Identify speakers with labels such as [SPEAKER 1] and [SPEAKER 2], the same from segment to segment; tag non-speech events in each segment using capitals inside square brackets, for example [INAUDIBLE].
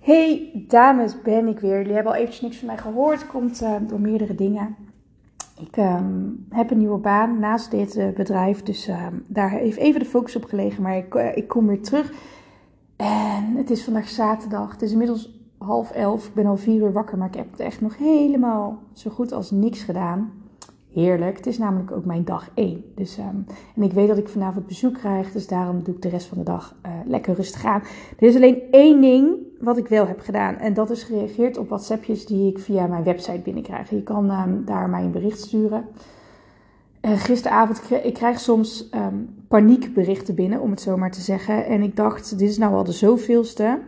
[SPEAKER 1] Hey dames, ben ik weer. Jullie hebben al eventjes niks van mij gehoord. Komt uh, door meerdere dingen. Ik um, heb een nieuwe baan naast dit uh, bedrijf. Dus uh, daar heeft even de focus op gelegen. Maar ik, ik kom weer terug. En het is vandaag zaterdag. Het is inmiddels half elf. Ik ben al vier uur wakker. Maar ik heb het echt nog helemaal zo goed als niks gedaan. Heerlijk. Het is namelijk ook mijn dag 1. Dus, um, en ik weet dat ik vanavond bezoek krijg. Dus daarom doe ik de rest van de dag lekker rustig aan. Er is alleen één ding wat ik wel heb gedaan. En dat is gereageerd op WhatsAppjes die ik via mijn website binnenkrijg. Je kan um, daar mij een bericht sturen. Gisteravond, ik krijg soms um, paniekberichten binnen, om het zo maar te zeggen. En ik dacht, dit is nou al de zoveelste.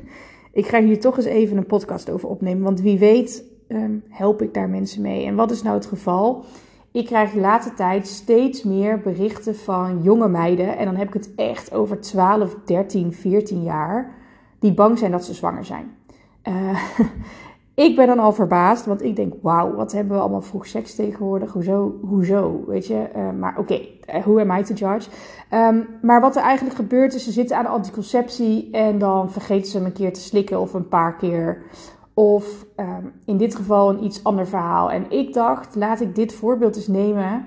[SPEAKER 1] [LAUGHS] ik ga hier toch eens even een podcast over opnemen. Want wie weet um, help ik daar mensen mee. En wat is nou het geval? Ik krijg de laatste tijd steeds meer berichten van jonge meiden. En dan heb ik het echt over 12, 13, 14 jaar. Die bang zijn dat ze zwanger zijn. Uh, [LAUGHS] ik ben dan al verbaasd, want ik denk, wauw, wat hebben we allemaal vroeg seks tegenwoordig? Hoezo? Hoezo? Weet je? Uh, maar oké, uh, who am I to judge? Um, maar wat er eigenlijk gebeurt is, ze zitten aan de anticonceptie en dan vergeten ze hem een keer te slikken of een paar keer. Of um, in dit geval een iets ander verhaal. En ik dacht, laat ik dit voorbeeld eens nemen.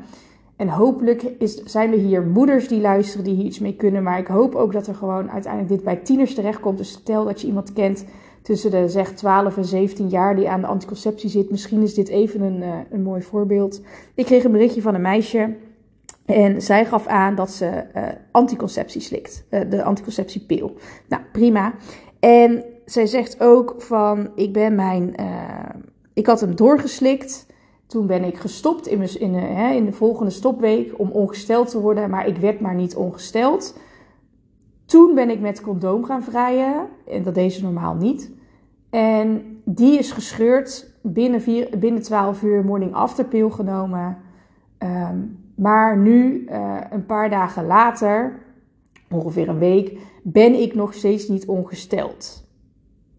[SPEAKER 1] En hopelijk is, zijn er hier moeders die luisteren die hier iets mee kunnen. Maar ik hoop ook dat er gewoon uiteindelijk dit bij tieners terechtkomt. Dus stel dat je iemand kent tussen de zeg 12 en 17 jaar die aan de anticonceptie zit. Misschien is dit even een, uh, een mooi voorbeeld. Ik kreeg een berichtje van een meisje. En zij gaf aan dat ze uh, anticonceptie slikt. Uh, de anticonceptiepil. Nou, prima. En zij zegt ook van, ik ben mijn, ik had hem doorgeslikt. Toen ben ik gestopt in, in, uh, in de volgende stopweek om ongesteld te worden, maar ik werd maar niet ongesteld. Toen ben ik met condoom gaan vrijen, en dat deed ze normaal niet. En die is gescheurd, binnen, vier, binnen 12 uur morning after pil genomen. Um, maar nu, uh, een paar dagen later, ongeveer een week, ben ik nog steeds niet ongesteld.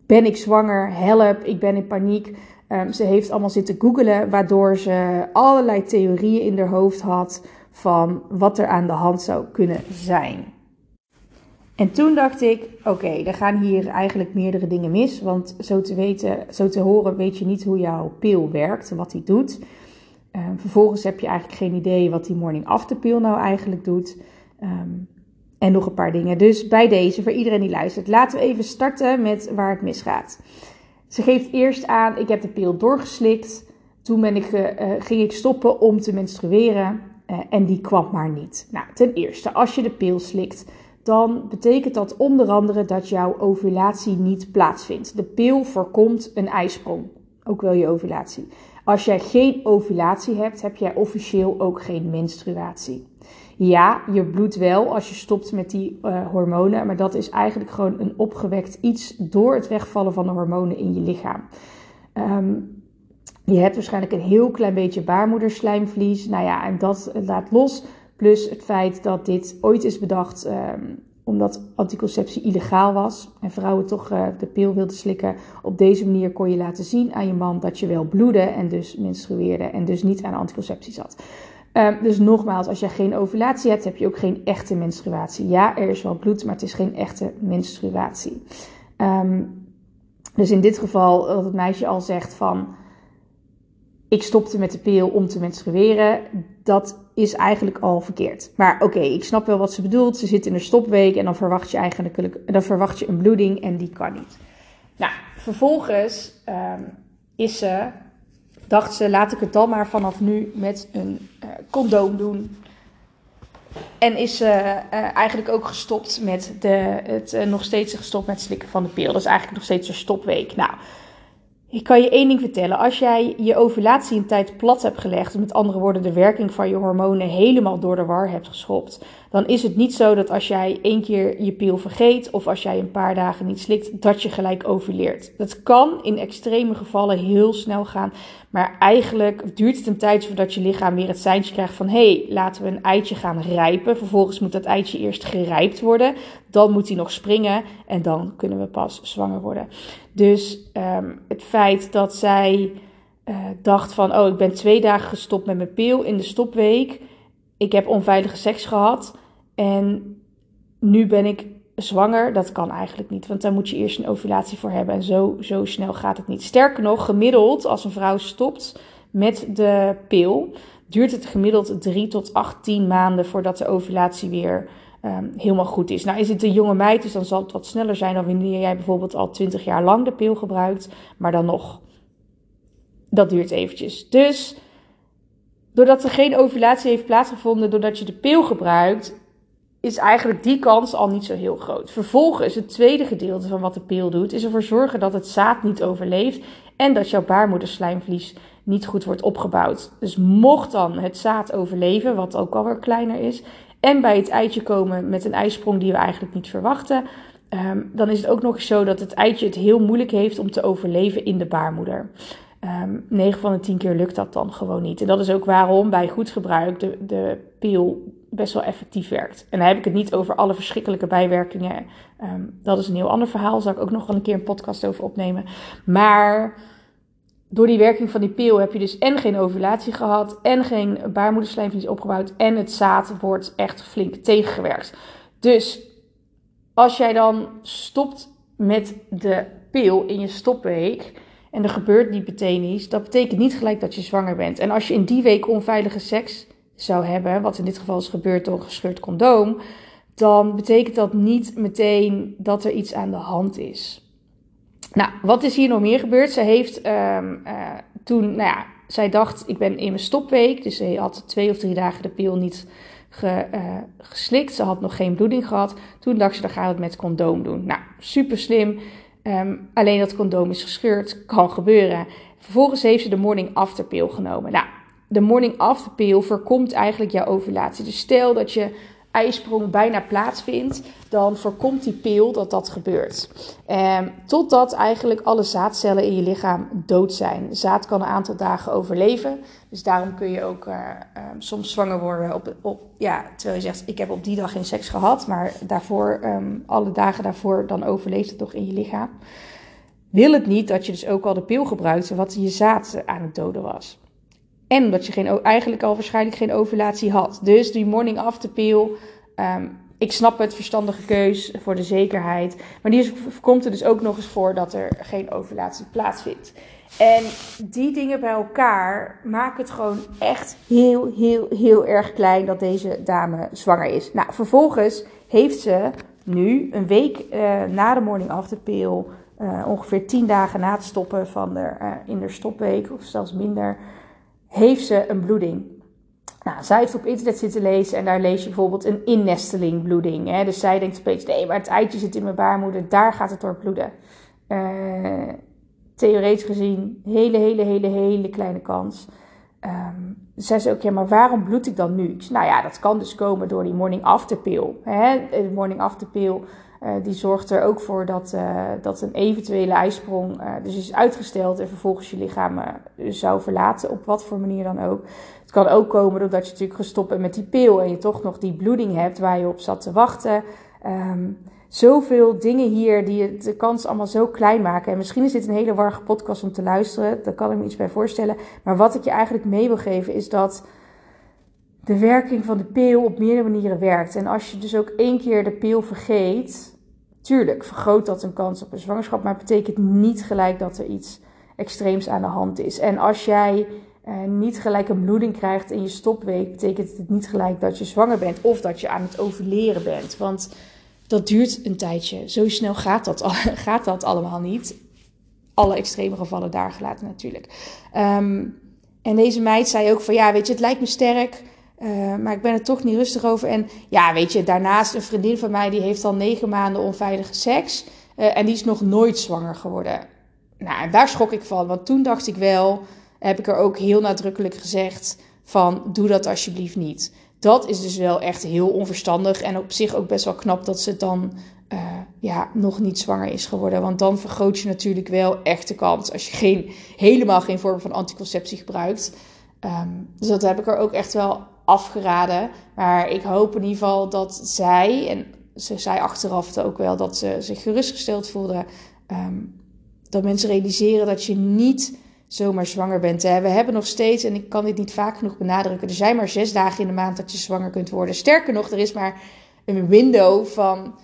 [SPEAKER 1] Ben ik zwanger? Help, ik ben in paniek. Um, ze heeft allemaal zitten googelen, waardoor ze allerlei theorieën in haar hoofd had van wat er aan de hand zou kunnen zijn. En toen dacht ik, oké, er gaan hier eigenlijk meerdere dingen mis. Want zo te weten, zo te horen, weet je niet hoe jouw pil werkt, wat die doet. Um, vervolgens heb je eigenlijk geen idee wat die morning after pil nou eigenlijk doet. Um, en nog een paar dingen. Dus bij deze, voor iedereen die luistert, laten we even starten met waar het misgaat. Ze geeft eerst aan, ik heb de pil doorgeslikt. Toen ben ik, uh, ging ik stoppen om te menstrueren. Uh, en die kwam maar niet. Nou, ten eerste, als je de pil slikt, dan betekent dat onder andere dat jouw ovulatie niet plaatsvindt. De pil voorkomt een ijsprong, ook wel je ovulatie. Als jij geen ovulatie hebt, heb jij officieel ook geen menstruatie. Ja, je bloedt wel als je stopt met die uh, hormonen, maar dat is eigenlijk gewoon een opgewekt iets door het wegvallen van de hormonen in je lichaam. Um, je hebt waarschijnlijk een heel klein beetje baarmoederslijmvlies. Nou ja, en dat laat los. Plus het feit dat dit ooit is bedacht um, omdat anticonceptie illegaal was en vrouwen toch uh, de pil wilden slikken. Op deze manier kon je laten zien aan je man dat je wel bloedde en dus menstrueerde en dus niet aan anticonceptie zat. Um, dus nogmaals, als je geen ovulatie hebt, heb je ook geen echte menstruatie. Ja, er is wel bloed, maar het is geen echte menstruatie. Um, dus in dit geval dat het meisje al zegt van ik stopte met de pil om te menstrueren, dat is eigenlijk al verkeerd. Maar oké, ik snap wel wat ze bedoelt. Ze zit in een stopweek en dan verwacht je eigenlijk dan verwacht je een bloeding en die kan niet. Nou, vervolgens um, is ze dacht ze, laat ik het dan maar vanaf nu met een condoom doen. En is uh, eigenlijk ook gestopt met de, het uh, nog steeds gestopt met slikken van de pil. Dat is eigenlijk nog steeds een stopweek. Nou, ik kan je één ding vertellen. Als jij je ovulatie een tijd plat hebt gelegd, met andere woorden de werking van je hormonen helemaal door de war hebt geschopt, dan is het niet zo dat als jij één keer je pil vergeet of als jij een paar dagen niet slikt, dat je gelijk ovuleert. Dat kan in extreme gevallen heel snel gaan, maar eigenlijk duurt het een tijd voordat je lichaam weer het seintje krijgt van hé, hey, laten we een eitje gaan rijpen. Vervolgens moet dat eitje eerst gerijpt worden, dan moet hij nog springen en dan kunnen we pas zwanger worden. Dus um, het feit dat zij uh, dacht van oh, ik ben twee dagen gestopt met mijn pil in de stopweek. Ik heb onveilige seks gehad. En nu ben ik zwanger. Dat kan eigenlijk niet, want daar moet je eerst een ovulatie voor hebben. En zo, zo snel gaat het niet. Sterker nog, gemiddeld als een vrouw stopt met de pil, duurt het gemiddeld 3 tot 18 maanden voordat de ovulatie weer Ehm, helemaal goed is. Nou is het een jonge meid, dus dan zal het wat sneller zijn dan wanneer jij bijvoorbeeld al 20 jaar lang de pil gebruikt. Maar dan nog, dat duurt eventjes. Dus doordat er geen ovulatie heeft plaatsgevonden doordat je de pil gebruikt, is eigenlijk die kans al niet zo heel groot. Vervolgens, het tweede gedeelte van wat de pil doet, is ervoor zorgen dat het zaad niet overleeft en dat jouw baarmoederslijmvlies niet goed wordt opgebouwd. Dus mocht dan het zaad overleven, wat ook alweer kleiner is, en bij het eitje komen met een ijsprong die we eigenlijk niet verwachten, ehm, dan is het ook nog eens zo dat het eitje het heel moeilijk heeft om te overleven in de baarmoeder. Um, ehm, 9 van de 10 keer lukt dat dan gewoon niet. En dat is ook waarom bij goed gebruik de, de pil best wel effectief werkt. En dan heb ik het niet over alle verschrikkelijke bijwerkingen. Ehm, dat is een heel ander verhaal. Zal ik ook nog wel een keer een podcast over opnemen. Maar door die werking van die pil heb je dus en geen ovulatie gehad, en geen baarmoederslijmvlies opgebouwd, en het zaad wordt echt flink tegengewerkt. Dus als jij dan stopt met de pil in je stopweek en er gebeurt niet meteen iets, dat betekent niet gelijk dat je zwanger bent. En als je in die week onveilige seks zou hebben, wat in dit geval is gebeurd door een gescheurd condoom, dan betekent dat niet meteen dat er iets aan de hand is. Nou, wat is hier nog meer gebeurd? Ze heeft um, uh, toen, nou ja, zij dacht, ik ben in mijn stopweek. Dus ze had twee of drie dagen de pil niet ge, uh, geslikt. Ze had nog geen bloeding gehad. Toen dacht ze, dan gaat het met condoom doen. Nou, super slim. Um, alleen dat condoom is gescheurd, kan gebeuren. Vervolgens heeft ze de morning after pil genomen. Nou, de morning after pil voorkomt eigenlijk jouw ovulatie. Dus stel dat je ijsprong bijna plaatsvindt, dan voorkomt die pil dat dat gebeurt. Eh, totdat eigenlijk alle zaadcellen in je lichaam dood zijn. zaad kan een aantal dagen overleven. Dus daarom kun je ook uh, uh, soms zwanger worden op, op, ja, terwijl je zegt, ik heb op die dag geen seks gehad. Maar daarvoor, um, alle dagen daarvoor, dan overleeft het toch in je lichaam. Wil het niet dat je dus ook al de pil gebruikte wat je zaad aan het doden was. En dat je geen, eigenlijk al waarschijnlijk geen ovulatie had. Dus die morning after pill. Um, ik snap het, verstandige keus voor de zekerheid. Maar die komt er dus ook nog eens voor dat er geen ovulatie plaatsvindt. En die dingen bij elkaar maken het gewoon echt heel, heel, heel erg klein dat deze dame zwanger is. Nou, vervolgens heeft ze nu een week uh, na de morning after pill, uh, ongeveer 10 dagen na het stoppen van de, uh, in de stopweek, of zelfs minder, heeft ze een bloeding. Nou, zij heeft op internet zitten lezen en daar lees je bijvoorbeeld een innesteling bloeding. Hè? Dus zij denkt opeens, nee, maar het eitje zit in mijn baarmoeder, daar gaat het door bloeden. Uh, theoretisch gezien, hele, hele, hele, hele kleine kans. Um, zei ze ook, ja, maar waarom bloed ik dan nu? nou ja, dat kan dus komen door die morning after pill. Hè? De morning after pill uh, die zorgt er ook voor dat, uh, dat een eventuele ijsprong uh, dus is uitgesteld en vervolgens je lichaam zou verlaten, op wat voor manier dan ook. Het kan ook komen doordat je natuurlijk gestopt bent met die pil en je toch nog die bloeding hebt waar je op zat te wachten. Um, zoveel dingen hier die de kans allemaal zo klein maken. En misschien is dit een hele warrige podcast om te luisteren, daar kan ik me iets bij voorstellen. Maar wat ik je eigenlijk mee wil geven is dat de werking van de pil op meerdere manieren werkt. En als je dus ook één keer de pil vergeet, tuurlijk vergroot dat een kans op een zwangerschap, maar het betekent niet gelijk dat er iets extreems aan de hand is. En als jij eh, niet gelijk een bloeding krijgt in je stopweek, betekent het niet gelijk dat je zwanger bent of dat je aan het overleren bent. Want dat duurt een tijdje. Zo snel gaat dat, [LAUGHS] gaat dat allemaal niet. Alle extreme gevallen daar gelaten natuurlijk. Um, en deze meid zei ook van ja, weet je, het lijkt me sterk. Uh, maar ik ben er toch niet rustig over. En ja, weet je, daarnaast een vriendin van mij die heeft al negen maanden onveilige seks. Uh, en die is nog nooit zwanger geworden. Nou, daar schrok ik van. Want toen dacht ik wel, heb ik er ook heel nadrukkelijk gezegd van doe dat alsjeblieft niet. Dat is dus wel echt heel onverstandig. En op zich ook best wel knap dat ze dan uh, ja, nog niet zwanger is geworden. Want dan vergroot je natuurlijk wel echt de kans als je geen, helemaal geen vorm van anticonceptie gebruikt. Um, dus dat heb ik er ook echt wel afgeraden. Maar ik hoop in ieder geval dat zij, en ze zei achteraf ook wel dat ze zich gerustgesteld voelde, um, dat mensen realiseren dat je niet zomaar zwanger bent. We hebben nog steeds, en ik kan dit niet vaak genoeg benadrukken, er zijn maar zes dagen in de maand dat je zwanger kunt worden. Sterker nog, er is maar een window van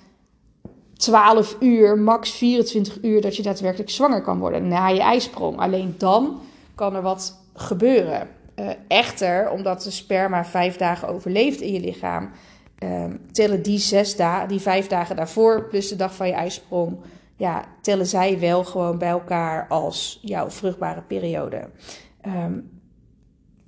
[SPEAKER 1] 12 uur, max 24 uur, dat je daadwerkelijk zwanger kan worden na je ijsprong. Alleen dan kan er wat gebeuren. Uh, echter, omdat de sperma vijf dagen overleeft in je lichaam, um, tellen die, zes dagen, die vijf dagen daarvoor, plus de dag van je ijsprong, ja, tellen zij wel gewoon bij elkaar als jouw vruchtbare periode. Um,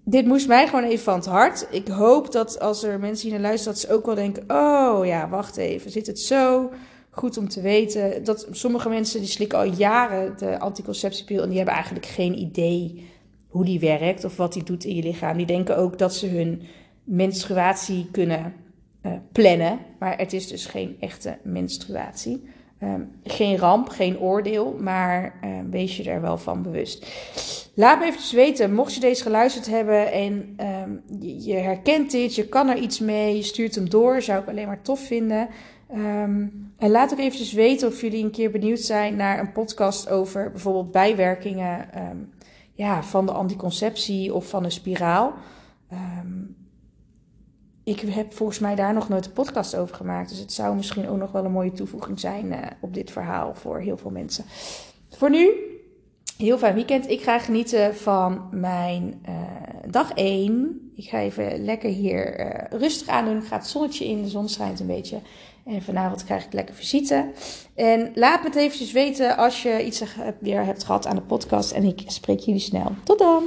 [SPEAKER 1] dit moest mij gewoon even van het hart. Ik hoop dat als er mensen hier naar luisteren, dat ze ook wel denken: oh ja, wacht even, zit het zo? Goed om te weten dat sommige mensen die slikken al jaren de anticonceptiepil en die hebben eigenlijk geen idee hoe die werkt of wat die doet in je lichaam. Die denken ook dat ze hun menstruatie kunnen uh, plannen, maar het is dus geen echte menstruatie. Um, geen ramp, geen oordeel, maar uh, wees je er wel van bewust. Laat me even weten, mocht je deze geluisterd hebben en um, je, herkent dit, je kan er iets mee, je stuurt hem door, zou ik alleen maar tof vinden. En laat ook eventjes weten of jullie een keer benieuwd zijn naar een podcast over bijvoorbeeld bijwerkingen ja, van de anticonceptie of van een spiraal. Um, ik heb volgens mij daar nog nooit een podcast over gemaakt. Dus het zou misschien ook nog wel een mooie toevoeging zijn uh, op dit verhaal voor heel veel mensen. Voor nu, heel fijn weekend. Ik ga genieten van mijn uh, dag 1. Ik ga even lekker hier uh, rustig aan doen. Ik ga het zonnetje in, de zon schijnt een beetje. En vanavond krijg ik lekker visite. En laat me het eventjes weten als je iets weer hebt gehad aan de podcast. En ik spreek jullie snel. Tot dan!